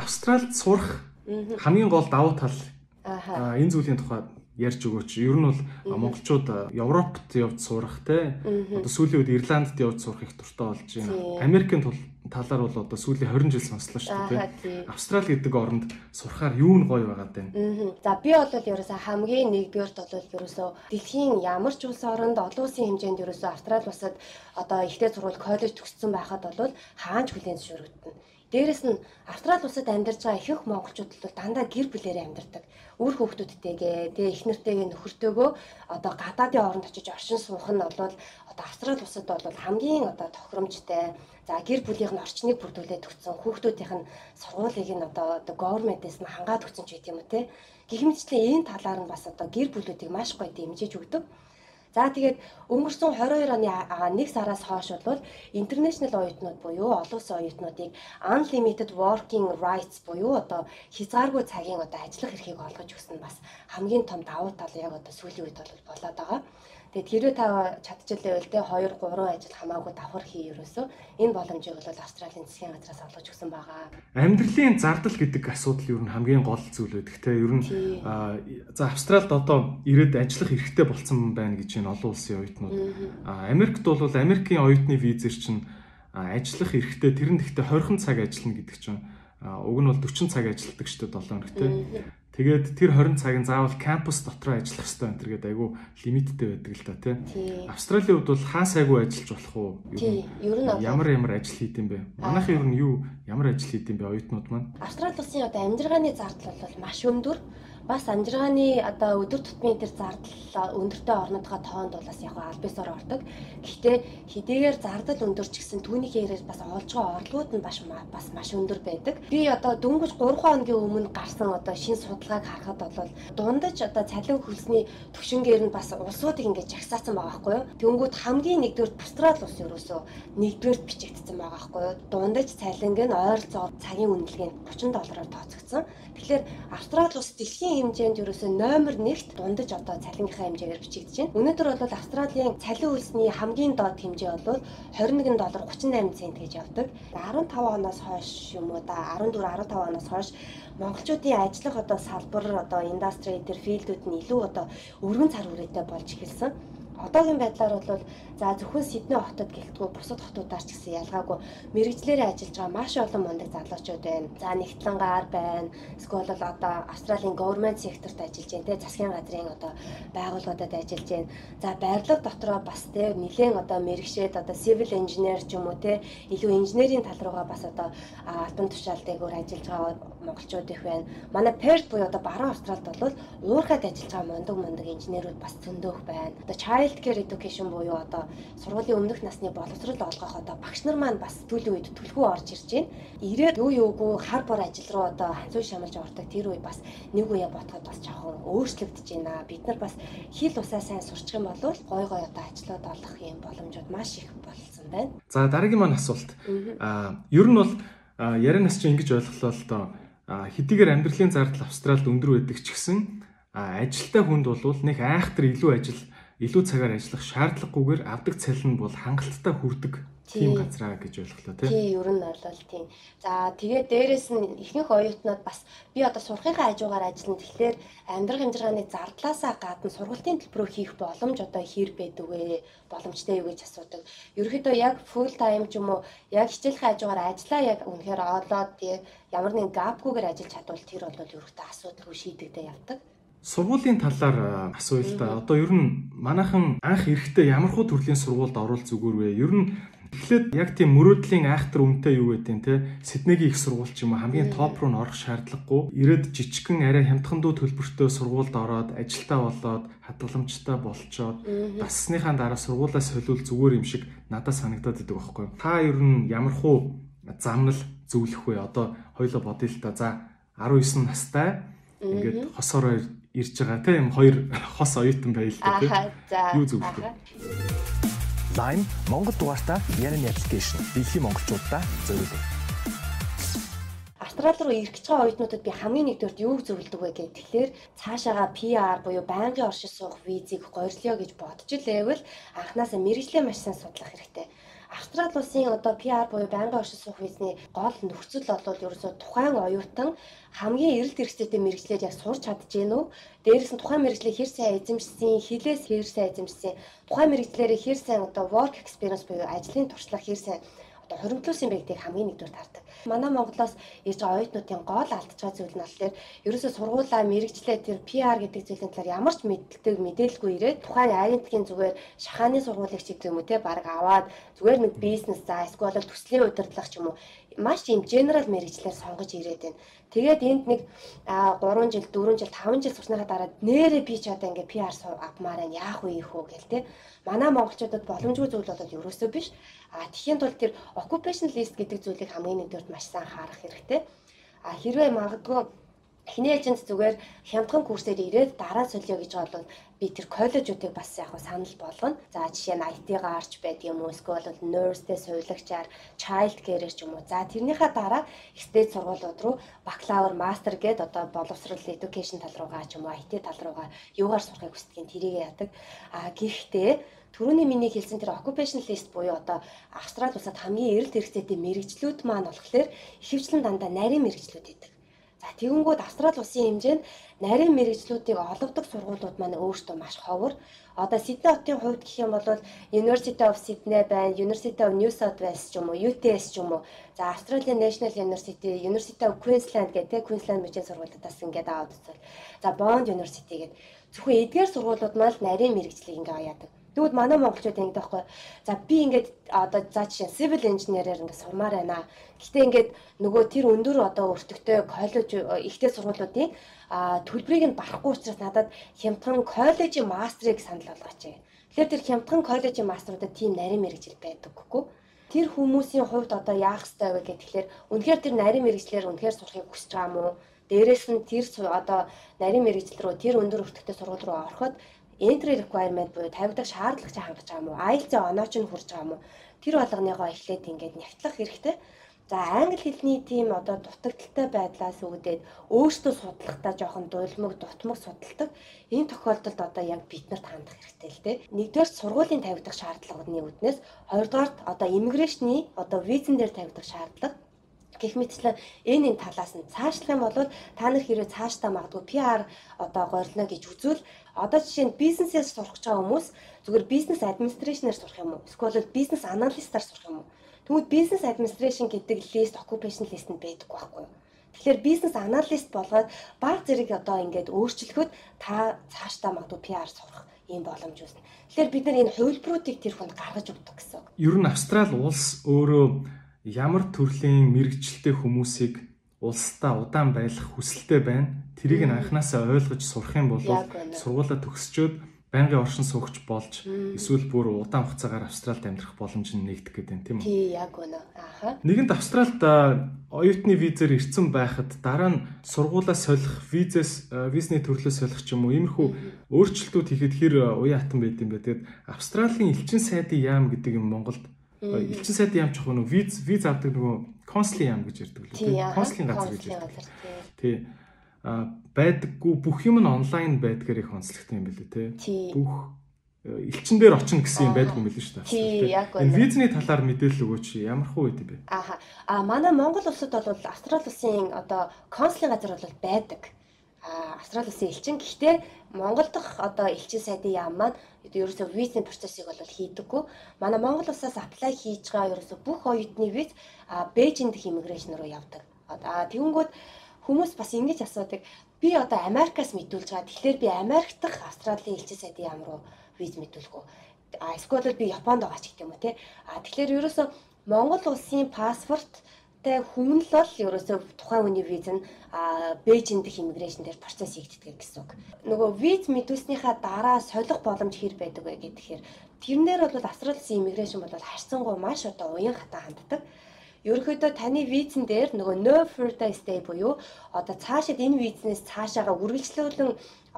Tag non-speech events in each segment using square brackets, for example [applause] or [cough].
Австралид сурах хамгийн гол давуу тал энэ зүйлийн тухай ярьж өгөөч. Ер нь бол монголчууд Европт явж сурах те одоо сүүлийн үед Ирландд явж сурах их дуртай болж байна. Америкийн талаар бол одоо сүүлийн 20 жил сонслоо шүү дээ. Австрали гэдэг оронд сурахаар юу н гоё байгаад байна. За би бол ерөөсөө хамгийн нэгдүгээрт бол ерөөсөө дэлхийн ямар ч улс оронд олон улсын хэмжээнд ерөөсөө Австрали улсад одоо ихтэй сургууль коллеж төгссөн байхад бол хаанч хүлээн зөвшөөрөгдөн. Дээрэс нь Австрали улсад амьдарч байгаа ихэнх монголчууд бол дандаа гэр бүлээрээ амьдардаг. Үр хүүхдүүдтэйгээ, тэгээ их нэртэйгээ нөхөртөөгөө одоо гадаадын оронд очиж оршин суух нь бол одоо Австрали улсад бол хамгийн одоо тохиромжтой. За гэр бүлийнх нь орчныг бүрдүүлээд өгсөн, хүүхдүүдийнх нь сургуулийг нь одоо government-ээс нь хангаад өгсөн ч гэдэм үү те. Гэх мэтчлэн энэ талаар нь бас одоо гэр бүлүүдийг маш гоё дэмжиж өгдөг. За тэгээд өнгөрсөн 22 оны 1 сараас хойш бол international оюутнууд буюу олон улсын оюутнуудыг unlimited working rights буюу одоо хязгааргүй цагийн одоо ажиллах эрхийг олгож өгсөн бас хамгийн том давуу тал яг одоо сүүлийн үед бол болоод байгаа. Тэгээд хэрвээ та чадчихлаа те 2 3 ажил хамаагүй давхар хий ерөөсөө энэ боломжийг бол Австралийн засгийн газраас олгож өгсөн байгаа. Амьдралын зардал гэдэг асуудал ер нь хамгийн гол зүйл байдаг те. Ер нь за Австралид одоо ирээд ажиллах эрхтэй болсон байна гэж энэ олон улсын оюутнууд. Америкт бол Америкийн оюутны визэр чинь ажиллах эрхтэй тэр нь гэхдээ 20 цаг ажиллана гэдэг чинь уг нь бол 40 цаг ажилладаг шүү дээ 7 хоног те. Тэгээд тэр 20 цагийн заавал кампус дотор ажиллах хэрэгтэй энэ төргээд айгүй лимиттэй байдаг л та тий. Австралийн хувьд бол хаа сайгүй ажиллаж болох уу? Нь ямар ямар ажил хийдэм бэ? Манайхан ер нь юу ямар ажил хийдэм бэ оюутнууд маань? Австрали улсын одоо амжиргааны зардал бол маш өндөр бас амжиргааны одоо өдөр тутмын тэр зардал өндөртэй орнотхоо тоонд бол бас яг албасаар ордог. Гэхдээ хэдийгээр зардал өндөр ч гэсэн түүний хэрээр бас олж байгаа орлогууд нь бас бас маш өндөр байдаг. Би одоо дөнгөж 3 хоногийн өмнө гарсан одоо шин судалгааг харахад бол дундаж одоо цалин хөлсний төвшингээр нь бас улсуудыг ингэж жагсаасан байгаа байхгүй юу? Тэнгүүд хамгийн нэгдүгээр Австрали улс ерөөсөө нэгдүгээр бичигдсэн байгаа байхгүй юу? Дундаж цалинг нь ойролцоогоор цагийн үнэлгээнд 30 доллараар тооцогдсон. Тэгэхээр Австрали улс дэлхийн хэмжээнд ерөөсөө номер 1-т дундаж одоо цалингийнхаа хэмжээгээр бичигдэж байна. Өнөөдөр бол Австралийн цалин хөлсний хамгийн доод хэмжээ бол 21 доллар 38 цент гэж явдаг. 15 оноос хойш юм уу да 14 15 оноос хойш монголчуудын ажиллах одоо салбар одоо индастри төр филдүүд нь илүү одоо өргөн цар хүрээтэй болж эхэлсэн одоогийн байдлаар бол за зөвхөн Сидней хотод гэлтгүй бусад хотуудаар ч гэсэн ялгаагүй мэрэгчлэрээ ажиллаж байгаа маш олон мундаг залуучууд байна. За нэгтлэнгаар байна. Эсвэл бол одоо Австралийн government секторт ажиллаж байна те засгийн газрын одоо байгууллагуудад ажиллаж байна. За байрлал дотроо бас те нэлээд одоо мэрэгшээд одоо civil engineer ч юм уу те илүү инженерийн тал руугаа бас одоо албан тушаал дээгүүр ажиллаж байгаа монголчууд их байна. Манай Perth буюу одоо баруун Австралид бол уурхад ажиллаж байгаа мундаг мундаг инженерүүд бас зөндөөх байна. Одоо child healthcare education буюу одоо сургуулийн өмнөх насны боловсрол олгох одоо багш нар маань бас түлийн үед түлхүү орж ирж байна. Ирээд юу юугүй хар бор ажил руу одоо ханцуу шамалж ордог тэр үе бас нэг үе бодоход бас жоохон өөрчлөгдөж байна. Бид нар бас хил усаа сайн сурчих юм бол гой гой одоо ажлууд олох юм боломжууд маш их болсон байна. За дараагийн маань асуулт. Аа ер нь бол ярианаас чинь ингэж ойлголоо л доо хэдийгээр амьдралын зардал Австралид өндөр байдаг ч гэсэн ажилтай хүнд бол нэг айхтар илүү ажил илүү цагаар ажиллах шаардлагагүйгээр авдаг цалин бол хангалттай хүрдэг тийм газраа гэж ойлголоо тийм. Тийм, ер нь бол тийм. За тэгээд дээрэс нь ихнийх оюутнууд бас би одоо сурахынхаа хажуугаар ажиллана. Тэгэхээр амьдрах хэмжиргааны зардлаасаа гадна сургалтын төлбөрөө хийх боломж одоо хэр байдаг вэ? Боломжтой юу гэж асуудаг. Ерөнхийдөө яг full time ч юм уу яг хичээлийн хажуугаар ажиллаа яг үнэхээр олоод ямар нэгэн гапгүйгээр ажиллаж чадвал тэр бол ерөнхийдөө асуудалгүй шийдэгдээ явдаг Сургуулийн талаар асууя л да. Одоо ер нь манайхан анх эрэхтэй ямархуу төрлийн сургуульд орвол зүгээр вэ? Ер нь эхлээд яг тийм мөрөөдлийн айхтар үнэтэй юу гэдэг те Сиднейгийн их сургууль ч юм уу хамгийн топ руу н орох шаардлагагүй. Ирээд жижигхэн арай хямдхан дүү төлбөртэй сургуульд ороод ажилтаа болоод хадгаламжтай болчоод бассныхаа дараа сургуулаа солиул зүгээр юм шиг надад санагдаад идэг байхгүй. Та ер нь ямархуу замнал зөвлөх вэ? Одоо хоёлоо бодъё л та. За 19 настай ингээд хосоор ирж байгаа тийм хоёр хос оюутан байлаа тийм. Юу зөвлөх вэ? Lime Монгол дугаартаа Ярин аппликейшн дэлхийн монголчуудаа зориулъя. Австрали руу ирэх гэж байгаа оюутнуудад би хамгийн нэгдүгээр юу зөвлөдөг вэ гэхээр тэгэхээр цаашаага PR буюу байнгын оршин суух визийг горьлё гэж бодож илээвэл анханасаа мэрэгжлээ маш сайн судлах хэрэгтэй. Австрали улсын одоо PR буюу байнгын оршин суух визний гол нөхцөл бол ерөөсөө тухайн оюутан хамгийн эрэлт хэрэгцээтэй мэрэгчлэр яг сурч гин үү? Дээрээс нь тухайн мэрэгчлээ хэр сайн эзэмшсэн, хилээс хэр сайн эзэмшсэн, тухайн мэрэгчлэрээ хэр сайн одоо work experience буюу ажлын туршлага хэр сайн одоо хуримтлуулсан бэ гэдгийг хамгийн нэгдүгээр тардаг. Манай Монголоос ирж оюутнуудын гол алдж байгаа зүйл нь болохоор ерөөсөө сургуулаа мэрэгчлээ тэр PR гэдэг зүйлийн талаар ямар ч мэддэг мэдээлэлгүй ирээд тухайн агентгийн зүгээр шахааны сургуулийг ч гэдэг юм уу те баг аваад зүгээр нэг бизнес за эсвэл төслийн удирдлага ч юм уу маш тийм генерал мэрэгчлэр сонгож ирээд байна. Тэгээд энд нэг 3 жил, 4 жил, 5 жил сурсныхаа дараа нэрээ би ч одоо ингээ PR авмаар байна. Яах вэ их үү гэл те. Манай монголчуудад боломжгүй зүйл болоод ерөөсөө биш. А тхийн тулд тэр occupation list гэдэг зүйлийг хамгийн нэгдүгürt маш сайн харах хэрэгтэй. А хэрвээ магадгүй эхний эжент зүгээр хямдхан курсээр ирээд дараа солио гэж бол би тэр коллежуудыг бас яг санал болгоно. За жишээ нь IT-га арч байдаг юм уу эсвэл nurse-тэй сувилагчаар child care-ээр ч юм уу. За тэрнийхээ дараа stage сургуулиуд руу бакалавр, мастер гээд одоо боловсрол education тал руугаа ч юм уу IT тал руугаа юугаар сурахыг хүсдэг тэрийг яадаг. А гэхдээ Төрөний миний хэлсэн тэр occupation list буюу одоо Австрали улсад хамгийн эрэлт хэрэгцээтэй мэрэгчлүүд маань болохоор ихэвчлэн дандаа нарийн мэрэгчлүүд байдаг. За тэгэнгүүт Австрали улсын хэмжээнд нарийн мэрэгчлүүдийг олгодог сургуулиуд маань өөрсдөө маш ховор. Одоо Сидней хотын хувьд гэх юм бол University of Sydney байна, University of New South Wales ч юм уу, UTS ч юм уу. За Australian National University, University of Queensland гэдэг Queensland мужийн сургуулиудаас ингээд аваад үзвэл. За Bond University гэдэг зөвхөн эдгээр сургуулиуд маань нарийн мэрэгчлийг ингээд аяадаг. Тэгвэл манай монголчууд ингэ таахгүй. За би ингээд одоо за жишээ civil engineer-ээр ингээд сурмаар байна. Гэхдээ ингээд нөгөө тэр өндөр одоо өртөгтэй коллеж ихтэй сургуулиудын төлбөрийг нь барахгүй учраас надад хямдхан коллежийн мастрыг санал болгооч. Тэгэхээр тэр хямдхан коллежийн маструудад тийм нарийн мэрэгжил байдаг гэхгүй. Тэр хүмүүсийн хувьд одоо яах ёстой вэ гэхээр үнэхээр тэр нарийн мэрэгчлэр үнэхээр сурахыг хүсэж байгаа мó? Дээрээс нь тэр одоо нарийн мэрэгжил рүү тэр өндөр өртөгтэй сургууль руу ороход entry requirement буюу тавигдах шаардлагыг хангаж байгаа мó IELTS-ийн онооч нь хүрч байгаа мó тэр болгоныгоо эхлээд ингээд нягтлах хэрэгтэй. За англи хэлний тийм одоо дутагдaltaй байдлаас үүдээд өөртөө судлахтаа жоохон дулмаг дутмаг судалдаг. Энэ тохиолдолд одоо яг бид нарт хандах хэрэгтэй л дээ. Нэгдүгээр сургуулийн тавигдах шаардлагуудны үүднээс хоёрдугаар одоо иммиграшны одоо визэн дээр тавигдах шаардлага гэх мэтчлэн энэ энэ талаас нь цаашлах юм бол та нар хэрэг цаашдаа магадгүй PR одоо горилно гэж үзвэл одоо жишээ нь бизнесээс сурах гэж байгаа хүмүүс зүгээр бизнес администрашнаар сурах юм уу эсвэл бизнес аналистаар сурах юм уу тэгвэл бизнес администрашн гэдэг лист occupation list нь байдаг байхгүй юу Тэгэхээр бизнес аналист болгоод баг зэрэг одоо ингээд өөрчлөхөд та цаашдаа магадгүй PR сурах ийм боломж үүснэ. Тэгэхээр бид нар энэ хувилбаруудыг тэр хүнд гаргаж өгдөг гэсэн. Ер нь Австрали улс өөрөө ямар төрлийн мэрэгчлээ хүмүүсийг улсдаа удаан байх хүсэлтэй байна. Тэрийг нь анханасаа ойлгож сурах юм бол сургуулаа төгсчөөд байнгын оршин суугч болж эсвэл бүр удаан хугацаагаар Австралид амьдрах боломж нь нэгдэх гэдэг юм тийм үү? Тий, яг үнэ. Ааха. Нэгэнт Австралид оюутны визээр ирсэн байхад дараа нь сургуулаа солих, визээс визний төрлөө солих ч юм уу иймэрхүү өөрчлөлтүүд хийхэд хэр уян хатан байд юм бэ? Тэгээд Австралийн элчин сайдын яам гэдэг юм Монголд элчин сайд яам чих нөгөө виз виз авдаг нөгөө консулын яам гэж ярьдаг лээ консулын газар гэж ярьдаг. Тий. А байдаггүй бүх юм нь онлайн байдгаар их онцлогтой юм билээ тий. Бүх э, элчин дээр очно гэсэн юм байдгүй юм билээ шүү дээ. Энэ визний талаар мэдээлэл өгөөч. Ямар хөө байд бэ? Ааха. А манай Монгол улсад бол Австрали улсын одоо консулын газар бол байдаг. Австрали улсын элчин гэхдээ Монгол дахь одоо элчин сайдын яам маань ерөөсөө визний процессыг бол хийдэггүй. Манай Монгол улсаас аплай хийж байгаа ерөөсөө бүх оюутны виз Бээжин дэх иммиграшн руу явдаг. Аа тэгэнгүүт хүмүүс бас ингэж асуудаг. Би одоо Америкаас мэдүүлж байгаа. Тэгэхээр би Америк дахь Австралийн элчин сайдын яам руу виз мэдүүлэх үү? А эсвэл би Японд байгаа ч гэдэг юм уу те. А тэгэхээр ерөөсөө Монгол улсын паспорт Тэ хүн л бол ерөөсөө тухайн хүний виз нь Бээжин дэх иммиграшн дээр процесс хийгддэг гэсэн үг. Нөгөө виз мэдүүлснийхаа дараа солих боломж хэр байдаг вэ гэхээр тэрнээр бол Австралисын иммиграшн бол харьцангуй маш одоо уян хатаа ханддаг. Ерөнхийдөө таны визэн дээр нөгөө no further stay буюу одоо цаашид энэ визнес цаашаага үргэлжлүүлэн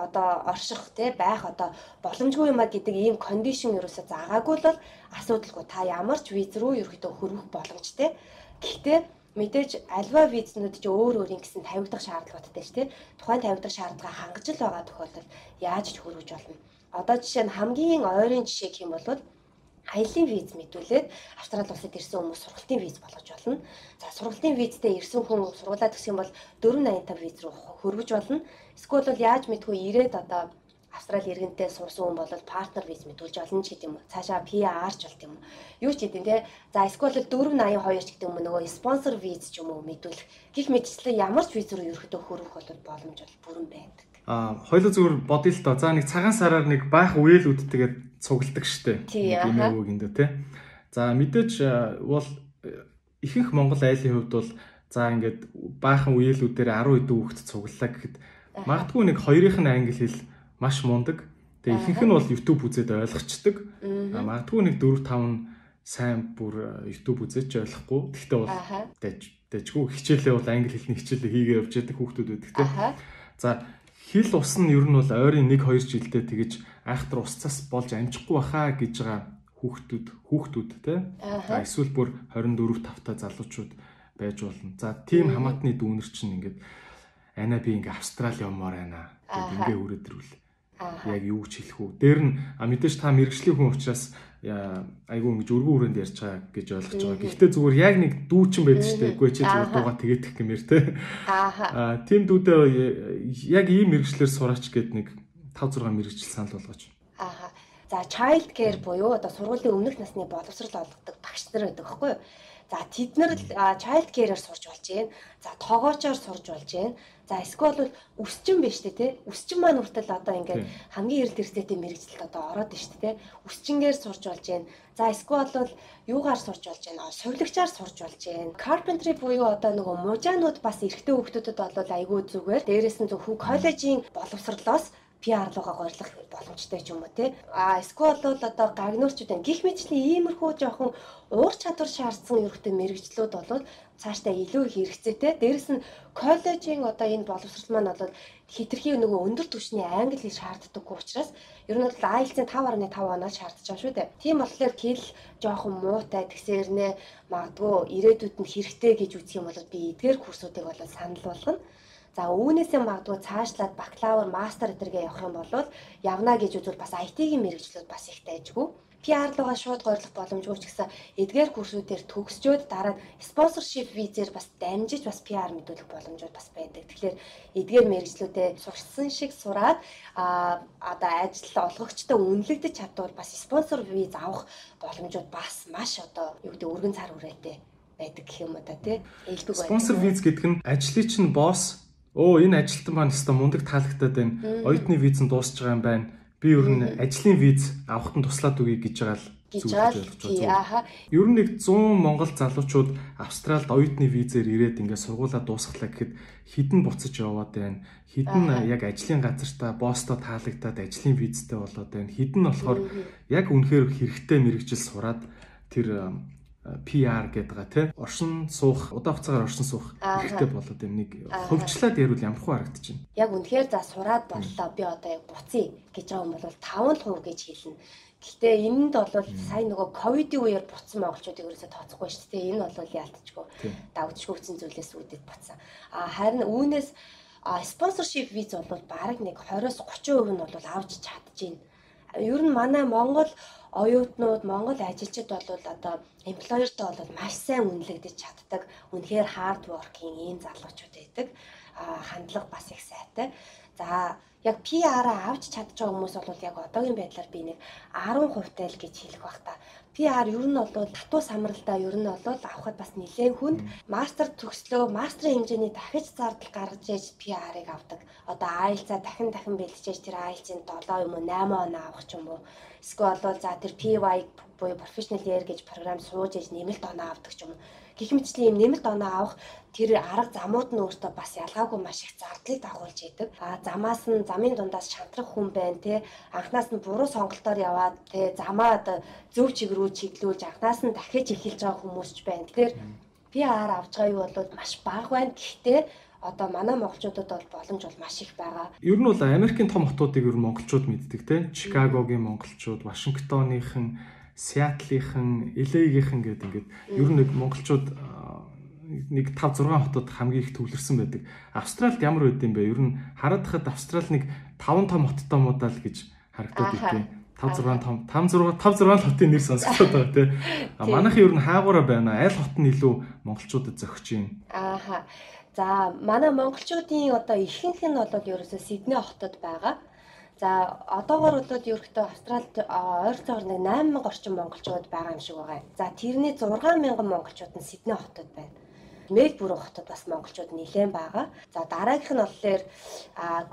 одоо орших те байх одоо боломжгүй юм а гэдэг ийм кондишн ерөөсө заагаагүй бол асуудалгүй та ямар ч виз рүү ерөөхдөө хөрвөх боломжтой. Гэхдээ мэдээж альва визнүүд чи өөр өөр ингэсэн тавигдах шаардлагатай шүү дээ. Тухайн тавигдах шаардлага хангаж л байгаа тохиолдолд яаж ч хөрвж болно. Одоо жишээ нь хамгийн ойрын жишээ гэх юм бол аялын виз мэдүүлээд Австрали улсад ирсэн хүмүүс сургалтын виз болгож болно. За сургалтын визтэй ирсэн хүн сургуулаа төгсөх юм бол 485 виз рүү хөргөж болно. Эсвэл яаж мэдгүй ирээд одоо Австрали иргэнтэй сурсан хүн бол партнер виз мэдүүлж олно ч гэдэг юм. Цаашаа PR ч болт юм. Юу ч гэдэг те. За эсвэл 482 ч гэдэг юм нөгөө спонсор виз ч юм уу мэдүүлэх. Гэх мэтчлэн ямар ч виз рүү ерөөхдөө хөрөх бол боломж бол бүрэн байдаг. А хоёул зүгээр бодъё л доо. За нэг цагаан сараар нэг баах үеэлүүдтэйгээ цугладаг штэ. Гэмээг гиндэ те. За мэдээж бол ихэнх Монгол айлын хувьд бол за ингээд баахан үеэлүүдээр 10 хэдэн хүүхэд цуглалаа гэхэд магадгүй нэг хоёрынх нь англи хэл маш мундаг. Тэгээ ихэнх нь бол YouTube үзээд ойлгочдөг. Магадгүй нэг 4 5 сайн бүр YouTube үзэж ойлгохгүй. Гэхдээ бол дэжгүй хичээлээ бол англи хэлний хичээлээ хийгээ явж байдаг хүүхдүүд байдаг те. За хил ус нь ер нь бол ойрын 1 2 жилдээ тэгэж айхтар усцаас болж амжихгүй баха гэж байгаа хүүхдүүд хүүхдүүд те. За эсвэл бүр 24 5 та залуучууд байж болно. За тийм хамаатны дүүнер чинь ингээд ана би ингээ Австрали явмаар байна. Гэт ингээ үрээдрүүл. Яг юу ч хэлэх үү. Дээр нь мэдээж та мэрэгжлийн хүн учраас айгүй ингэж өргөн хүрээнд ярьж байгаа гэж ойлгож байгаа. Гэхдээ зүгээр яг нэг дүүчин байдаг шүү дээ. Үгүй чи зүгээр дуугаа тэгээдэх гэмээр те. Аа тийм дүүдээ яг ийм мэрэгчлэр сураач гэд нэг 5 6 мэрэгжил санал болгооч. Аа. За child care буюу одоо сургуулийн өмнөх насны боловсрол олгодог багш нар байдаг байхгүй юу? За тэд нар child care-аар сурч болж байна. За тоогоочоор сурч болж байна. За эсвэл бол өсчин биш үү те. Өсчин маань хүртэл одоо ингээд хамгийн эрэлт эрсдэлтэй мэрэгчлэлд одоо ороод байна шүү дээ өсчингээр сурч болж байна за эсвэл бол юугаар сурч болж байна сувилагчаар сурч болж байна carpentry буюу одоо нөгөө мужаанууд бас эрэгтэй хүүхдүүдэд бол айгүй зүгээр. Дээрээс нь зөв коллежийн боловсрлоос PR руугаа горилох боломжтой ч юм уу тий. А эсвэл бол одоо гагнуурчуд байна. Гэх мэтчлийн иймэрхүү жоохон уур чадвар шаардсан ерөөхдөө мэрэгчлүүд бол цаашдаа илүү их хэрэгцээтэй. Дээрэс нь коллежийн одоо энэ боловсрол маань бол хитрхи нөгөө өндөр түвшний англи хэл шаарддаггүй учраас ер нь бол IELTS-ийн 5.5 оноо шаардж байгаа шүү дээ. Тийм болохоор хэл жоохон муутай тэгсэрнэ магадгүй ирээдүйд нь хэрэгтэй гэж үзэх юм бол би эдгээр курсуудыг бол санал болгоно. За үүнээсээ магадгүй цаашлаад бакалавр, мастер гэдэргээ явах юм бол явна гэж үзвэл бас IT-ийн мэрэгчлүүд бас их дайжгүй. PR руугаа шууд горлох боломжгүй ч гэсэн эдгээр курсүүдээр төгсчөөд дараа нь спонсоршип визээр бас дамжиж бас PR мэдүүлэх боломжууд бас байдаг. Тэгэхээр эдгээр мэрэгчлүүдэд сурсан шиг сураад а одоо ажил олгогчтой үнэлэгдэж чадвал бас спонсор виз авах боломжууд бас маш одоо юу гэдэг өргөн цар хүрээтэй байдаг гэх юм уу та тий. Элбэг байна. Спонсор виз гэдэг нь ажлын чинь босс Оо энэ ажилтан маань өстой мундаг таалагдаад байна. Оюутны виз нь дуусч байгаа юм байна. Би ер нь ажлын виз авахт нь туслаад үгүй гэж байгаа л гэж байгаа. Ер нь нэг 100 монгол залуучууд Австралид оюутны визээр ирээд ингээд сургуулаа дуусглаа гэхэд хідэн буцаж яваад байна. Хідэн яг ажлын газартаа босстой таалагдаад ажлын визтэй болоод байна. Хідэн болохоор яг үнэхээр хэрэгтэй мэрэгжил сураад тэр PR гэдэг байгаа тийм оршин суух удаан хугацаагаар оршин суух хэрэгтэй болоод юм нэг хөвчлээд ярил ямар хуу харагдаж байна. Яг үнэхээр за сураад боллоо би одоо яг буцъя гэж байгаа юм бол 5% гэж хэлнэ. Гэхдээ энэнд бол сайн нөгөө ковидын үеэр буцсан монголчуудыг ерөөсө тооцохгүй шүү дээ. Энэ бол яалтчгүй давжгүй үтсэн зүйлээс үүдээд буцсан. А харин үүнээс спонсоршип виз бол бараг нэг 20-30% нь бол авч чадчихээн. Ер нь манай Монгол оюутнууд Монгол ажилчид бол одоо эмплойертой бол маш сайн үнэлэгдэж чаддаг. Үнэхээр хард воркинг ийм залуучууд байдаг. А хандлага бас их сайтай. За яг PR-аа авч чадж байгаа хүмүүс бол яг одоогийн байдлаар би нэг 10% тай л гэж хэлэх бах та. PR ер нь бол татуу самралдаа ер нь бол авахд бас нэлээд хүнд мастер төгслөө мастрын хэмжээний дахиж зардал гаргаж ээж PR-ыг авдаг. Одоо IELTS-а дахин дахин бэлтжээж тэр IELTS-ийн 7 юм уу 8 оноо авах ч юм уу Эсвэл бол за тэр PY буюу professional year гэж програм сууж иж нэмэлт оноо авдаг ч юм уу. Гэх мэтчлийн юм нэмэлт оноо авах тэр арга замууд нь өөртөө бас ялгаагүй маш их зардлыг дагуулж идэг. А замаас нь замын дундаас шантрах хүн байна те. Анхнаас нь буруу сонголтоор яваад те замаа зөв чиг рүү чиглүүлж анхнаас нь дахиж эхэлж байгаа хүмүүс ч байна. Тэгэхээр PR авч байгаа юу бол маш бага байна. Гэхдээ одоо манай монголчуудад бол боломж бол маш их байгаа. Ер нь бол Америкийн том хотуудыг ер нь монголчууд мэддэг те. Чикагогийн монголчууд, Вашингтоныхан, Сиатлынхан, LA-гийнхан гэдэг ингээд ер нь нэг монголчууд нэг 5 6 хотод хамгийн их төвлөрсөн байдаг. Австралид ямар байд юм бэ? Ер нь хараад хахад Австрал нэг 5 том хоттой муудаа л гэж харагдаад идэв. 5 6 том 5 6 5 6 хотын нэр сонсогдоод байгаа тий. А манайхан ер нь хаагаараа байна. Аль хот нь илүү монголчуудад зохиж байна? Ааха. За манай монголчуудын одоо ихэнх нь бол ерөөсөө Сидней хотод байгаа. За одоогор бол ерөөхдөө Австралид ойролцоогоор нэг 8000 орчим монголчууд байгаа юм шиг байгаа. За тэрний 6000 монголчууд нь Сидней хотод байна. Мельбурн хотод бас монголчууд нэлээд байгаа. За дараагийнх нь болохоор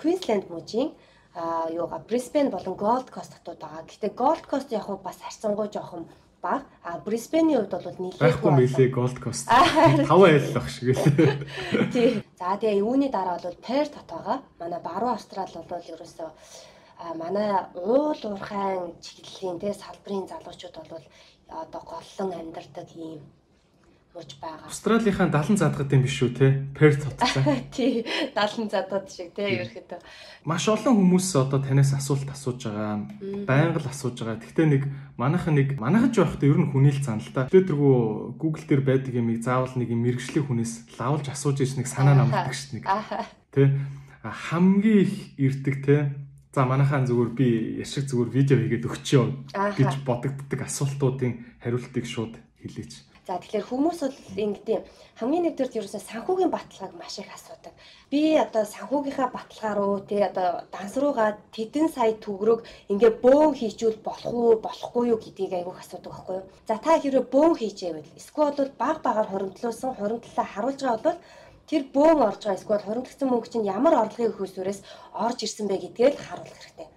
Queensland мужийн а юугаа Brisbane болон Gold Coast хотууд байгаа. Гэтэ Gold Coast яг бас харьцангуй жоохон баг. А Brisbane-ийн хувьд бол нэлээд байхгүй мэлээ Gold Coast. 5 айл ах шиг л. Тий. За тэгээ юуны дараа бол Perth хот байгаа. Манай баруун Австрал бол ерөөсөө а манай уул уурхайн чиглэлийн те салбарын залуучууд бол одоо голлон амьдардаг ийм мууж байгаа. Австралийнхаа 70 задгад юм биш үү те? Перт хоттой. [laughs] Тий, 70 задгад шиг те ерөөхдөө. Маш олон хүмүүс одоо танаас асуулт асууж байгаа. Байнга л асууж байгаа. Гэхдээ нэг манайхан нэг манайхан ч байхдаа ер нь хүнийл зан л та. Өдөргөө Google дээр байдаг юмыг заавал нэг юм мэрэгчлэг хүнээс лавлж асууж нэг санаа намддаг шүү дээ. Тэ хамгийн их ирдэг те За манайхаа зүгээр би яшиг зүгээр видео хийгээд өгчөө гэж бодогддог асуултуудын хариултыг шууд хэлээч. За тэгэхээр хүмүүс бол ингэдэм хамгийн нэгдүгээр ерөөсөө санхүүгийн баталгааг маш их асуудаг. Би одоо санхүүгийнхаа баталгаа руу тий одоо данс руугаа тэдэн сая төгрөг ингээ бөөн хийчүүл болох уу болохгүй юу гэдгийг айгүйх асуудаг байхгүй юу. За та хэрэг бөөн хийжээвэл эсвэл бол баг багаар хуримтлуулсан хуримтлалаа харуулж байгаа бол тэр бөөн орж байгаа эсвэл хуримтлагдсан мөнгө чинь ямар орлогын хөөсвөрөөс орж ирсэн бэ гэдгээ л харуулах хэрэгтэй.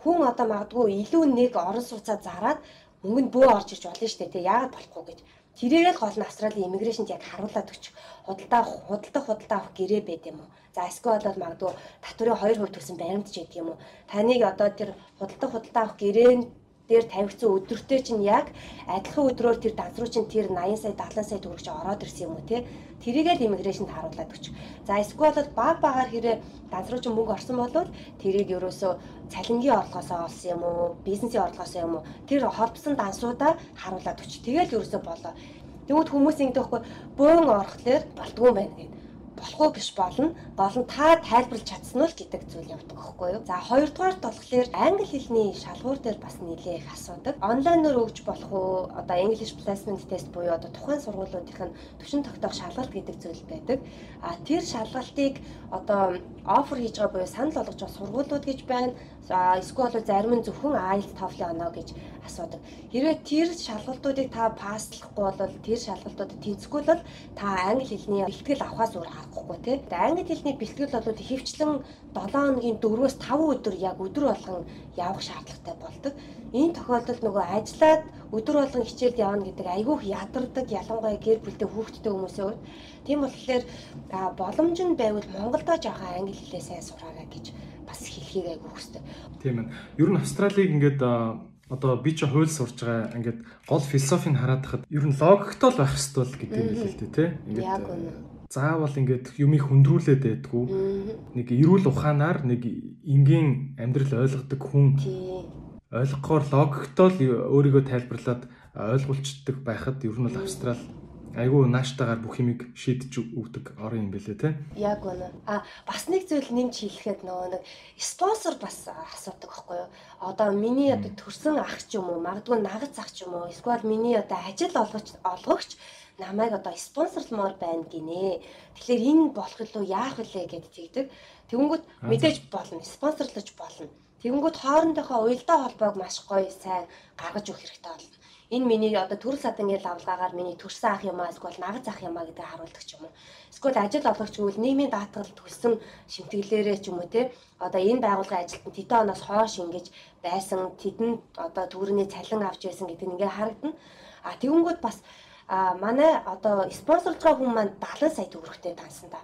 Хүн одоо магадгүй илүү нэг орон сууцаа зараад мөнгө нь бөө орж ирж болно шүү дээ. Тэ яагаад болохгүй гэж Тэрийг л гол нь Австралийн иммиграшнд яг харуулад өгч худалдаа худалдах худалдаа авах гэрээ байд юм уу. За эсвэл бол магадгүй татврын 2% төлсөн баримт ч гэдэг юм уу. Таныг одоо тэр худалдах худалдаа авах гэрээнд дээр тавигдсан өдөртөө чинь яг адилхан өдрөөр тэр данс руу чинь тэр 80 сая 70 сая төгрөг чи ороод ирсэн юм уу те тэрийгээ иммиграшнд харуулад өгч. За эсвэл баг багаар хэрэг данс руу чинь мөнгө орсон бол тэрийг ерөөсөө цалингийн орлогоосоо олсон юм уу бизнесийн орлогоосоо юм уу тэр холбосон дансуудаа харуулад өгч. Тэгэл ерөөсөө болоо. Тэгвэл хүмүүс ингэдэг байхгүй бөөн орохлоор болдгоо байна гэдэг болохгүй биш болно. Гол нь та тайлбарлаж чадсан уу гэдэг зүйл явдаг байхгүй юу? За хоёрдугаарт болохоор англи хэлний шалгуур дээр бас нэлээ их асуудаг. Онлайнаар өгж болох уу? Одоо English Placement Test буюу одоо тухайн сургуулиудын төвшин тогтоох шалгалт гэдэг зүйл байдаг. А тэр шалгалтыг одоо офер хийж байгаа буюу санал болгож байгаа сургуулиуд гэж байна. Эсвэл зарим нь зөвхөн IELTS TOEFL оноо гэж асуудаг. Хэрвээ тэр шалгалтуудыг та пасслахгүй бол тэр шалгалтуудад тэнцэхгүй бол та англи хэлний бэлтгэл авахаас өөр аргагүй тий. Англи хэлний бэлтгэл бол ихэвчлэн 7 хоногийн 4-өөс 5 өдөр яг өдөр болгон явах шаардлагатай болдог. Энэ тохиолдолд нөгөө ажиллаад өдөр болгон хичээлд явна гэдэг айгүйх ядардаг ялангуяа гэр бүлтэй хүүхдтэй хүмүүсийн хувьд тийм болохоор боломж нь байвал Монголдо жоохон англи хэлээ сайн сураарай гэж бас хэлхийг айгүйх хүсдэг. Тийм ээ. Ер нь Австралиг ингээд одоо би ч хууль сурж байгаа ингээд гол философийг хараад хахад ер нь логиктой л байх хэрэгтэй л гэдэг юм л л дээ тий. Ингээд заавал ингээд юмыг хөндрүүлээд байдгүй. Нэг эрүүл ухаанаар нэг энгийн амьдрал ойлгодог хүн ойлгохоор логиктой л өөрийгөө тайлбарлаад ойлгуулцдаг байхад ер нь бол австрал айгүй нааштайгаар бүх юмыг шийдэж өгдөг орон юм бэлээ те. Яг үнэ. А бас нэг зүйл нэмж хэлэхэд нөгөө нэг спонсор бас асуудаг байхгүй юу? Одоо миний одоо төрсэн ах ч юм уу, магадгүй нагц ах ч юм уу, эсвэл миний одоо ажил олгогч олгогч намайг одоо спонсорлмоор байна гинэ. Тэгэхээр энэ болох илүү яах вүлээ гэд тэгдэг. Тэнгүүт мэдээж болно, спонсорлож болно. Тэнгүүт хоорондынхоо уялдаа холбоог маш гоё сайн гаргаж өгөх хэрэгтэй болно энэ миний одоо төрөл садангийн лавлагаар миний төрсэн ах юм аа эсвэл нагц ах юм аа гэдэг харуулдаг ч юм уу. Эсвэл ажил олгогч гэвэл нийгмийн даатгалд төлсөн шимтгэлээрээ ч юм уу те одоо энэ байгууллагын ажилтан тэдэн оноос хойш ингэж байсан тэдэнд одоо төгрөний цалин авч байсан гэдэг нь ингээ харагдана. А тэгэнгүүт бас а манай одоо спонсорлж байгаа хүн маань 70 сая төгрөгтэй тансан та.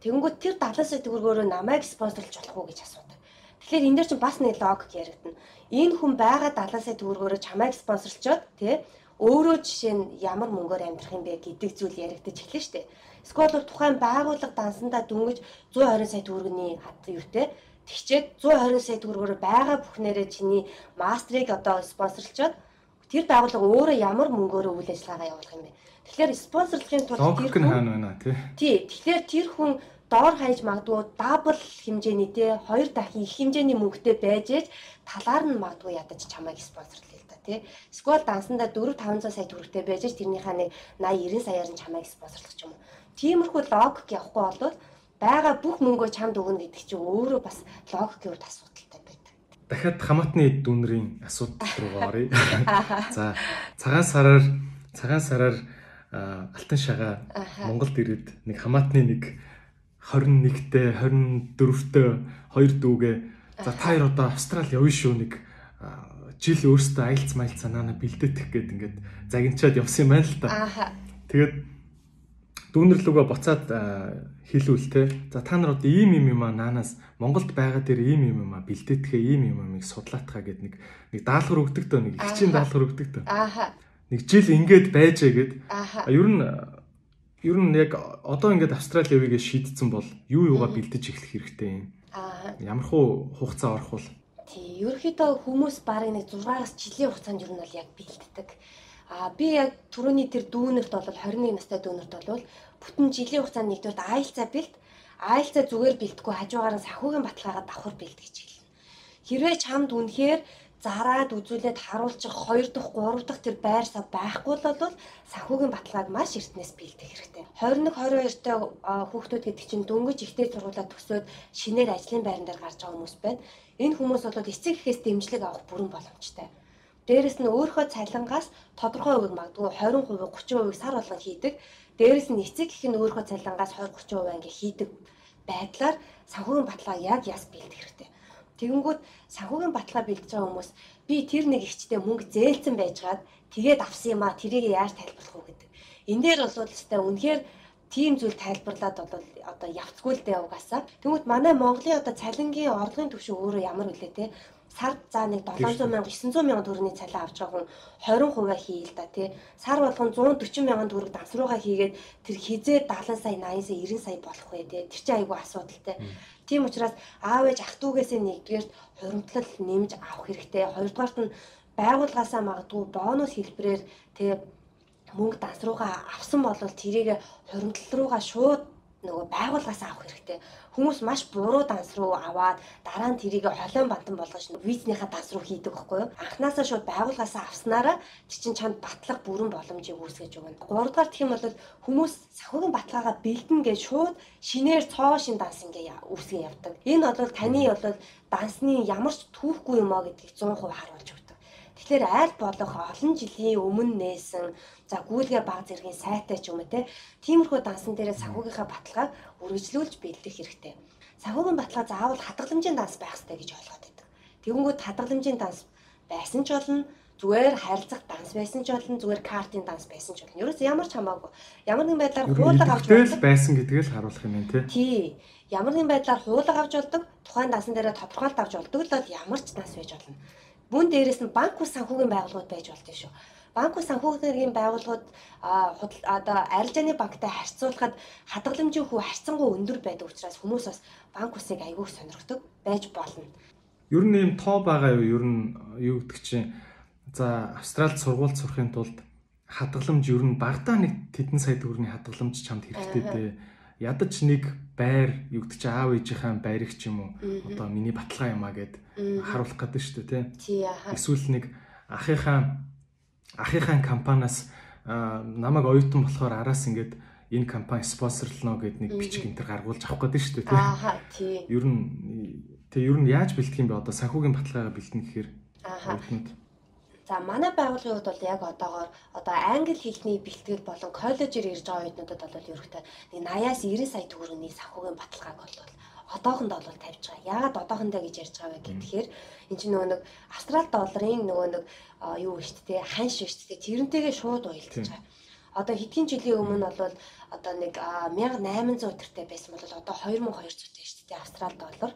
Тэгэнгүүт тэр 70 сая төгрөгөөр намайг спонсорлж болох уу гэж асуудаг. Тэгэхээр энэ дээр чинь бас нэг логик яригдана энэ хүн байгаа 70 сая төгрөгөөр чамайг спонсорлчоод тий өөрөө жишээ нь ямар мөнгөөр амьдрах юм бэ гэдэг зүйл яригдаж эхэлнэ шүү дээ. Эсвэл тухайн байгууллага дансандаа дөнгөж 120 сая төгрөгийн хат юутэй тэгчээд 120 сая төгрөгөөр байгаа бүхнээрээ чиний мастрыг одоо спонсорлчоод тэр байгууллага өөрөө ямар мөнгөөр үйл ажиллагаа явуулах юм бэ? Тэгэхээр спонсорлохын тулд тэр хүн хаана байна тий? Тий. Тэгэхээр тэр хүн доор хаяж магадгүй дабл хэмжээний те хоёр дахин их хэмжээний мөнгөтэй байж ээж талаар нь магадгүй ядаж чамайг спонсорлъя л да тий. Эсвэл дансанда 4 500 сая төгрөгтэй байж ээж тэрнийхээ нэг 80 90 саяар нь чамайг спонсорлох юм уу. Тиймэрхүү логик явахгүй болвол байгаа бүх мөнгөө чамд өгнө гэдэг чинь өөрөө бас логикийн хувьд асуудалтай байдаг. Дахиад хамаатны дүнрийн асуудал руу оръё. [laughs] [laughs] За цагаан сараар цагаан сараар алтан шагаа Монголд ирээд нэг хамаатны нэг 21-тэй 24-тэй хоёр дүүгээ за та хоёр одоо Австрали явна шүү нэг жил өөртөө айлц майлцаа наана бэлдээдэх гээд ингээд загинчаад явсан юм байна л да. Тэгээд дүүнэрлүгөө буцаад хэлүүл те. За та нар одоо ийм юм юм аа наанаас Монголд байгаа дээр ийм юм юм аа бэлдээдэхээ ийм юм амыг судлаатгаа гэд нэг нэг даалгавар өгдөг дөө нэг их чинь даалгавар өгдөг дөө. Нэг жил ингээд байжээ. Ааха. Ер нь ер нь яг одоо ингээд Австрали явъя гэж шийдсэн бол юу юугаа бэлдэж эхлэх хэрэгтэй юм. Аа. Ямар хуу хугацаа орох бол Тий, ерөөхдөө хүмүүс барыг нэг 6-аас жилийн хугацаанд ер нь бол яг бэлддэг. Аа би яг түрүүний тэр дүүнерт бол 21 настай дүүнерт бол бүтэн жилийн хугацаанд нэгдүгээр айлцаа бэлд, айлцаа зүгээр бэлдэхгүй хажуугаар нь санхүүгийн баталгаагаа давхар бэлд гэж хэлнэ. Хэрвээ чамд үнэхээр зараад үзүүлээд харуулчих 2 дахь 3 дахь тэр байр сав байхгүй л бол санхүүгийн баталгааг маш эртнээс бэлдэх хэрэгтэй. 21 22 та хүүхдүүд гэдэг чинь дөнгөж ихтэй сургуулаа төгсөөд шинээр ажлын байран дээр гарч байгаа хүмүүс байна. Энэ хүмүүс бол эцэг эхээс дэмжлэг авах бүрэн боломжтой. Дээрэс нь өөрийнхөө цалингаас тодорхой хувийг магадгүй 20%, 30%-ийг сар болгон хийдэг. Дээрэс нь эцэг их нь өөрийнхөө цалингаас 20, 30% ингээ хийдэг байдлаар санхүүгийн баталгаа яг яс бэлдэх хэрэгтэй. Тэгэнгүүт санхүүгийн баталгаа бэлдэж байгаа хүмүүс би тэр нэг ихчтэй мөнгө зээлсэн байжгаад тэгээд авсан юм а тэрийг яаж тайлбарлах уу гэдэг. Энэ дээр бол өстэй үнэхээр тийм зүйл тайлбарлаад бол одоо явцгүй л дээ угаасаа. Тэгмэд манай Монголын одоо цалингийн орлогын түвшин өөрөө ямар үлээ те сард за нэг 700 мянга 900 мянга төгрөгийн цалин авч байгаа хүн 20% хий л да тий. Сар болгон 140 мянган төгрөг дансруугаа хийгээд тэр хизээ 70 сая 80 сая 90 сая болох вэ тий. Тэр чинь айгүй асуудалтай. Тийм учраас аав ээж ах дүүгээсээ нэгдүгээр хуримтлал нэмж авах хэрэгтэй. Хоёрдугаарт нь байгууллагаасаа магадгүй бонус хэлбэрээр тий мөнгө дансруугаа авсан бол тэрийг хуримтлал руугаа шууд нөгөө байгууллагаас авах хэрэгтэй. Хүмүүс маш буруу данс руу аваад дараа нь тэрийг холион бантан болгож визнийхаа данс руу хийдэг байхгүй юу? Анханасаа шууд байгууллагаас авснараа чи чинь чанд батлах бүрэн боломжийг үүсгэж өгнө. Гуравдугаар юм бол хүмүүс санхүүгийн баталгаагаа бэлдэнэ гэж шууд шинээр цоо шин данс ингээ үүсгэн явдаг. Энэ бол таны бол дансны ямар ч түүхгүй юм а гэдгийг 100% харуулж өгдөг. Тэгэхээр аль болох олон жилийн өмнө нээсэн за гүйлгээ баг зэргийн сайтай ч юм уу те тиймэрхүү дансан дээр санхүүгийнхаа баталгааг үргэлжлүүлж бэлдэх хэрэгтэй. Санхүүгийн баталгаа заавал хадгаламжийн данс байх хэрэгтэй гэж ойлгоод байдаг. Тэгэнгүүт хадгаламжийн данс байсан ч болно зүгээр харилцах данс байсан ч болно зүгээр картын данс байсан ч болно. Ерөөс ямар ч хамаагүй. Ямар нэгэн байдлаар хуулаг авч болдог байсан гэдгийг л харуулах юм тий. Тий. Ямар нэгэн байдлаар хуулаг авч болдог, тухайн дансан дээр тодорхойлт авч болдог л бол ямар ч данс байж болно. Мөн дээрэс нь банк ус санхүүгийн байгууллагууд байж болдог шүү. Банк ус санхүүгийн байгууллагууд одоо арилжааны банктай харьцуулахад хадгаламжийн хүү харьцангуй өндөр байдаг учраас хүмүүс бас банк усыг айгүй сонирхдог байж болно. Ер нь ийм тоо байгаа юу? Ер нь юу гэдэг чинь за Австралид сургууль сурахын тулд хадгаламж ер нь багтаа нэг тэдэн сая төгрөгийн хадгаламж чамд хэрэгтэй дээ ядаж нэг байр гэдэг чи аав ээжийнхээ байрыг ч юм уу одоо миний баталгаа юм а гэд харуулах гэдэг шүү дээ тий. Эсвэл нэг ахынхаа ахынхаа компаниас намайг оюутан болохоор араас ингээд энэ компани спонсорлно гэд нэг бичиг энтер гаргуулж авах гэдэг шүү дээ тий. Аа тий. Ер нь тэгээ ер нь яаж бэлтгэх юм бэ? Одоо санхүүгийн баталгаагаа бэлтэнэ гэхээр оюутнууд За манай байгууллагын хувьд бол яг одоогоор одоо англи хэлний бэлтгэл болон коллежээр ирж байгаа оюутнуудад бол нэг 80-аас 90 сая төгрөгийн санхүүгийн баталгааг бол одоохондоо бол тавьж байгаа. Яагаад одоохондоо гэж ярьж байгаа вэ гэхээр эн чинь нөгөө нэг австрал долларын нөгөө нэг юу вэ шүү дээ ханш шүү дээ тэрнтэйгээ шууд уялдаж байгаа. Одоо хэдхэн жилийн өмнө бол одоо нэг 1800 тэртэй байсан бол одоо 2200 тэ шүү дээ австрал доллар.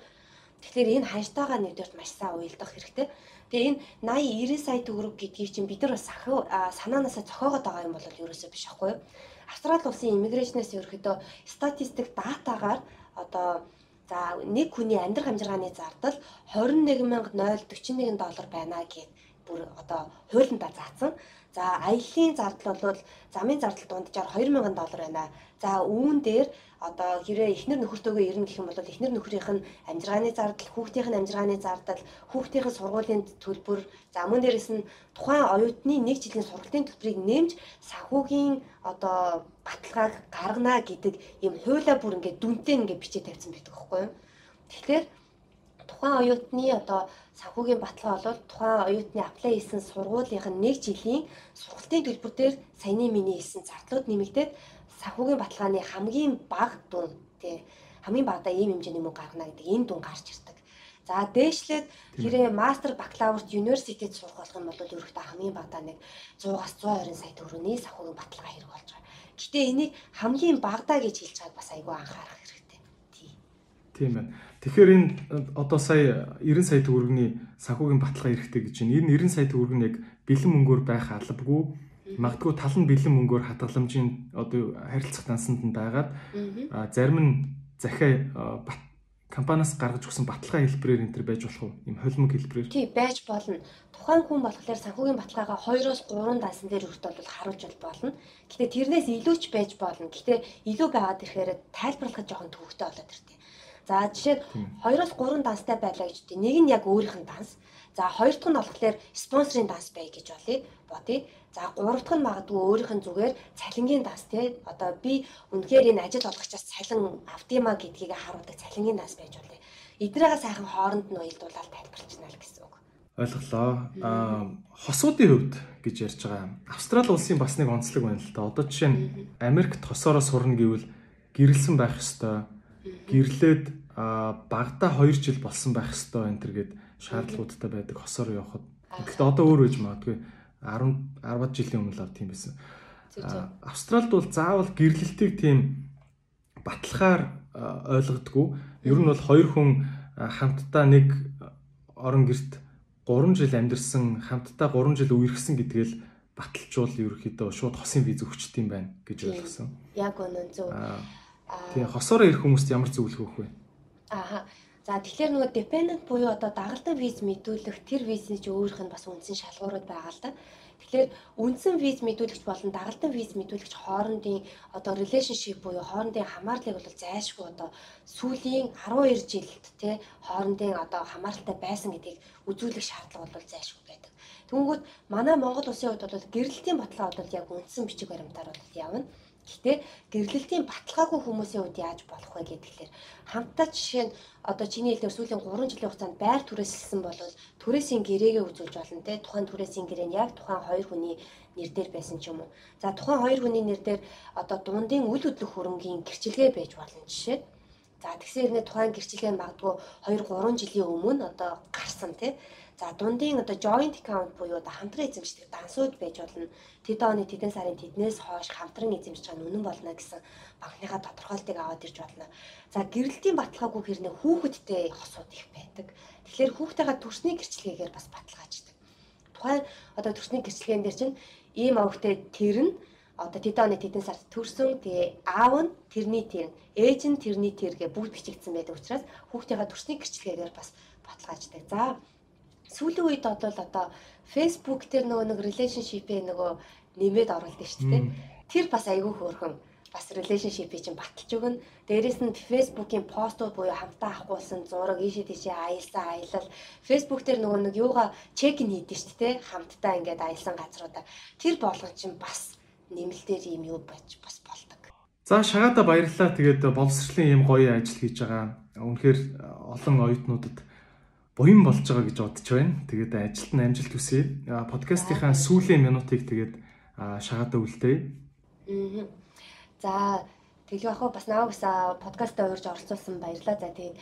Тэгэхээр энэ ханштайгаа нэгдүгээр маш сайн уялдах хэрэгтэй. Тэгээ энэ 80 90 сая төгрөг гэдгийг чинь бид нар бас санаанаасаа зохиогоод байгаа юм бол ерөөсөө биш аахгүй юу? Австрали улсын иммиграшнээс ерөөхдөө статистик датагаар одоо за нэг хүний амьдрах амжиргааны зардал 21041 доллар байна гэд бүр одоо хуулиндаа заасан. За аяллаа зардал бол замын зардал дунджаар 2000 доллар байна. За үүн дээр одоо хэрэг эхнэр нөхөртөөгөө ирнэ гэх юм бол эхнэр нөхрийнх нь амжиргааны зардал, хүүхдийнх нь амжиргааны зардал, хүүхдийнх нь сургуулийн төлбөр, за мөн дээрэс нь тухайн оюутны нэг жилийн сургалтын төлбөрийг нэмж санхүүгийн одоо баталгааг гаргана гэдэг ийм хуулиа бүр ингээд дүнтэй ингээд бичиж тавьсан байдаг юу. Тэгэхээр тухайн оюутны одоо санхүүгийн баталгаа бол тухайн оюутны аплай хийсэн сургуулийнх нь нэг жилийн сургалтын төлбөр дээр саяны миний хэлсэн зардлууд нэмэгдээд санхүүгийн баталгааны хамгийн бага дүн тий хамгийн багадаа ийм хэмжээний мөнгө гаргана гэдэг энэ дүн гарч ирдэг. За дээшлээд хэрэг мастер бакалаврт университет сурах болох юм бол ерөөхдөө хамгийн багадаа нэг 100-аас 120 сая төгрөгийн санхүүгийн баталгаа хэрэг болж байгаа. Гэтэ энийг хамгийн багадаа гэж хэлж байгааг бас айгүй анхаарах. Тийм байна. Тэгэхээр энэ одоо сая 90 сая төгрөгийн санхүүгийн баталгаа эрэхтэй гэж байна. Энэ 90 сая төгрөг нь яг бэлэн мөнгөөр байх албагүй магадгүй тал нь бэлэн мөнгөөр хадгаламжийн одоо харилцах дансанд нь байгаад зарим нь захиа компаниас гаргаж өгсөн баталгаа хэлбэрээр энэ төр байж болох уу? Им холимог хэлбэрээр. Тий, байж болно. Тухайн хүн болохоор санхүүгийн баталгаагаа 2-оос 3 даасан дээр хүртэл бол харуулж болно. Гэтэ тэрнээс илүү ч байж болно. Гэтэ илүү байгаад ирэхээр тайлбарлахад жоохон төвөгтэй болоод иртээ. За жишээд 2-оос 3 данстай байлаа гэж тий. Нэг нь яг өөрийнх нь данс. За хоёр дахь нь болохоор спонсорын данс бай гэж болъё. Бодъё. За гурав дахь нь магадгүй өөрийнх нь зүгээр цалингийн дас тий. Одоо би үнэхээр энэ ажил олгогчоос цалин автима гэдгийг харуулдаг цалингийн дас байж болно. Эднийгээ сайхан хооронд нь уялдуулаад тайлбарчна л гэсэн үг. Ойлголоо. Аа хосуудын хувьд гэж ярьж байгаа. Австрали улсын бас нэг онцлог байна л да. Одоо жишээ нь Америкт хосоороо сурна гэвэл гэрэлсэн байх ёстой. Гэрлээд багада 2 жил болсон байх ёстой энэ төр гээд шаардлагуудтай байдаг хосоор явахад. Гэхдээ одоо өөр үеж магадгүй 10 10 жилийн өмнө л тийм байсан. Австралид бол заавал гэрлэлтийг тийм баталгаар ойлгодгүй. Ер нь бол хоёр хүн хамтдаа нэг орон герт 3 жил амьдэрсэн, хамтдаа 3 жил үерхсэн гэдгээл баталчул ерөөхдөө шууд хосын виз өгчт юм байна гэж ойлгосон. Яг үнэн зөв. Тэгээ хосоороо ирэх хүмүүст ямар зөвлөх өгөх вэ? Аа. За тэгэхээр нөгөө dependent буюу одоо дагалдан виз мэдүүлэх тэр визний ч өөрийнх нь бас үндсэн шалгуурууд байгаа л да. Тэгэхээр үндсэн виз мэдүүлэгч болон дагалдан виз мэдүүлэгч хоорондын одоо relationship буюу хоорондын хамаарлыг бол зайлшгүй одоо сүүлийн 12 жилд тий хоорондын одоо хамааралтай байсан гэдгийг үзүүлэх шаардлага бол зайлшгүй байдаг. Тэнгүүд манай Монгол улсын хувьд бол гэрэлтийн баталгаа бол яг үндсэн бичиг баримтаар бол явна. Гэхдээ гэрлэлтийн баталгаагүй хүмүүсийн хувьд яаж болох вэ гэхээр хамтдаа жишээ нь одоо чиний хэлдгээр сүүлийн 3 жилийн хугацаанд байр түрээсэлсэн бол түрээсийн гэрээгээ үзүүлж болно те тухайн түрээсийн гэрээ нь яг тухайн хоёр хүний нэр дээр байсан ч юм уу. За тухайн хоёр хүний нэр дээр одоо дундын үйл хөдлөх хөрөнгийн гэрчилгээ байж болно жишээ. За тэгсэн хэрнээ тухайн гэрчилгээ нь магадгүй 2 3 жилийн өмнө одоо гарсан те За дундын одоо joint account буюу одоо хамтран эзэмшдэг дансууд байж болно. Тэд оны тэдэн сарын тэднээс хойш хамтран эзэмшиж байгаа нь үнэн болно гэсэн банкныхаа тодорхойлтыг аваад ирж болно. За гэрэлтийн баталгаагүй хэрнээ хүүхэдтэй хосууд их байдаг. Тэгэхээр хүүхдтэйгээ төрсний гэрчлэгээр бас баталгааждаг. Тухайн одоо төрсний гэрчлэгээр дээр чинь ийм овогтэй тэр нь одоо тэд оны тэдэн сард төрсөн тэгээ аав нь тэрний тэр ээж нь тэрний тэр гэ бүгд бичигдсэн байдаг учраас хүүхдтэйгээ төрсний гэрчлэгээр бас баталгааждаг. За сүүлийн үед бол одоо Facebook дээр нөгөө нэг relationship-ийн нөгөө нэмээд оруулдаг шүү дээ. Тэр бас айгүй хөөрхөн бас relationship-ийг чинь баталж өгнө. Дээрээс нь Facebook-ийн постууд буюу хамтаа авахгүйсэн зураг ийшээ тийшээ аялсан аялал Facebook дээр нөгөө нэг юугаа чек ин хийдэж шүү дээ. Хамтдаа ингээд аялсан газруудаа тэр болгон чинь бас нэмэлтээр юм юу байж бас болдог. За шагаада баярлалаа. Тэгээд боловсролын юм гоё ажил хийж байгаа. Үнэхээр олон оюутнуудад буян болж байгаа гэж бодож байна. Тэгээд ажилд нь амжилт хүсье. Подкастынхаа сүүлийн минутыг тэгээд шагаадаа үлдээе. Аа. За тэгэл яг бас навагс подкастаа урьж оролцуулсан баярлалаа. За тэгээд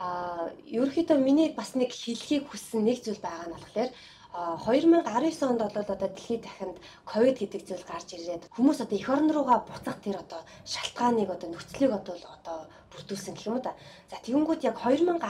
а ерөөхдөө миний бас нэг хэлхийг хүссэн нэг зүйл байгаа нь болохоор 2019 онд бол одоо дэлхийд дахинд ковид гэдэг зүйл гарч ирээд хүмүүс одоо эх орн руугаа буцах тэр одоо шалтгааныг одоо нөхцөлийг одоо одоо бүрдүүлсэн гэх юм да. За тэгэнгүүт яг 2018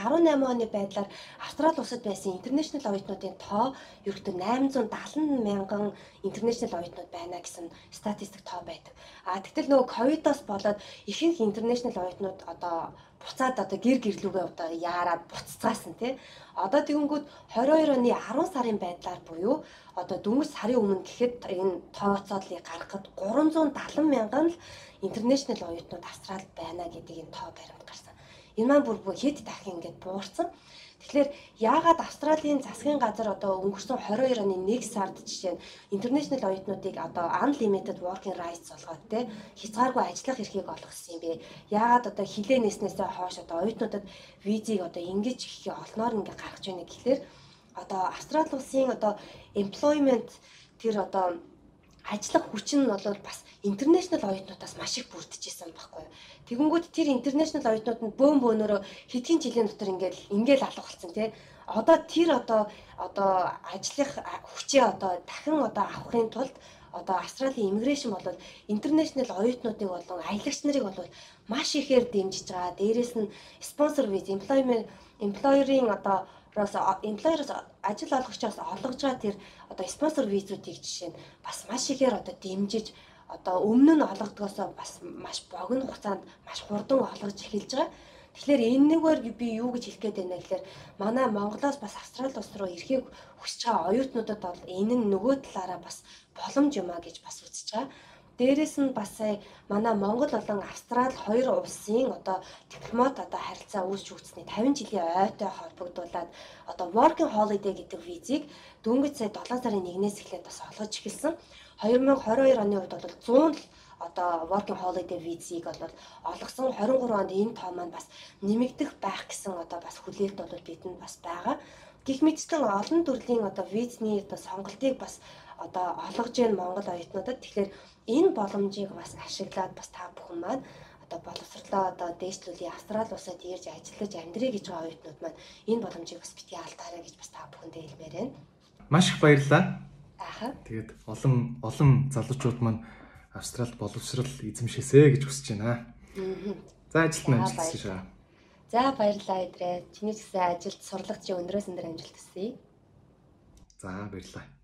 оны байдлаар Австрали улсад байсан интернэшнл оюутнуудын тоо ерөөхдөө 870 мянган интернэшнл оюутнууд байна гэсэн статистик тоо байдаг. А тэгтэл нөгөө ковидоос болоод ихэнх интернэшнл оюутнууд одоо буцаад одоо гэр гэрлүүгээ одоо яарад буццаасан тий. Одоо тэгэнгүүт 22 оны 10 сарын байдлаар буюу одоо дөнгөж сарын өмнө гэхэд энэ тооцоолыг гаргахад 370 мянган л интернэшнл оюутнууд Австралид байна гэдэг энэ тоо баримт гарсан. Энэ маань бүр хэд дахин ингээд буурсан. Тэгэхээр яагаад Австралийн засгийн газар одоо өнгөрсөн 22 оны 1 сард жишээ нь интернэшнл оюутнуудыг одоо unlimited working rights болгоод те хязгааргүй ажиллах эрхийг олгосон юм бэ? Яагаад одоо хилээ нэснээсээ хойш одоо оюутнуудад визийг одоо ингэж их олноор ингээ гаргаж байна гэхлээр одоо Австрали улсын одоо employment тэр одоо ажиллах хүч нь бол бас интернэшнл оюутнуудаас маш их бүрдэж исэн байхгүй юу. Тэгэнгүүт тэр интернэшнл оюутнууд нь бөөн бөөнөрөө хэдхэн жилийн дотор ингээд ингээд алга болсон тий. Одоо тэр одоо одоо ажиллах хүчээ одоо дахин одоо авахын тулд одоо Австралийн иммиграшн бол интернэшнл оюутнуудыг болон аялагч нарыг бол маш ихээр дэмжиж байгаа. Дээрээс нь спонсор виз, employment employer-ийн одоо роос employer-оос ажил олгогчоос олгож байгаа тэр одоо спонсор визүүдийг жишээ нь бас маш ихээр одоо дэмжиж одоо өмнө нь олгодгоосоо бас маш богино хугацаанд маш хурдан олгож эхэлж байгаа. Тэгэхээр энэгээр би юу гэж хэлэх гээд байна гэхээр манай Монголоос бас Австрали улс руу ирэхийг хүсэж байгаа оюутнуудад бол энэ нь нөгөө талаараа бас боломж юм а гэж бас үзэж байгаа. Дээрээс нь бас сая манай Монгол болон Австрали хоёр улсын одоо дипломат одоо харилцаа үүсч үүсний 50 жилийн ойтой холбогдуулаад одоо working holiday гэдэг визийг дөнгөж сая 7 сарын 1-ээс эхлээд бас олгож эхэлсэн. 2022 оны хувьд бол 100 л одоо working holiday визийг бол олгосон 23 онд энэ тоо маань бас нэмэгдэх байх гэсэн одоо бас хүлээлт бол бидэнд бас байгаа. Гэх мэтчлэн олон төрлийн одоо визний одоо сонголтыг бас одоо олгож яан Монгол оюутнуудад тэгэхээр энэ боломжийг бас ашиглаад бас та бүхэн маань одоо боловсрлоо одоо дээшлүүлээ Австрали улсад ирж ажиллаж амьдрий гэж байгаа оюутнууд маань энэ боломжийг бас бити алдаарай гэж бас та бүхэндээ хэлмээр байна. Маш их баярлалаа. Ааха. Тэгээд олон олон залуучууд маань Австралид боловсрал эзэмшээсэ гэж хүсэж байна. За ажилд нь амжилт хүсье шаа. За баярлалаа идрээ. Чиний гэсэн ажилд сурлагч өндрөөс өндөр амжилт хүсье. За баярлалаа.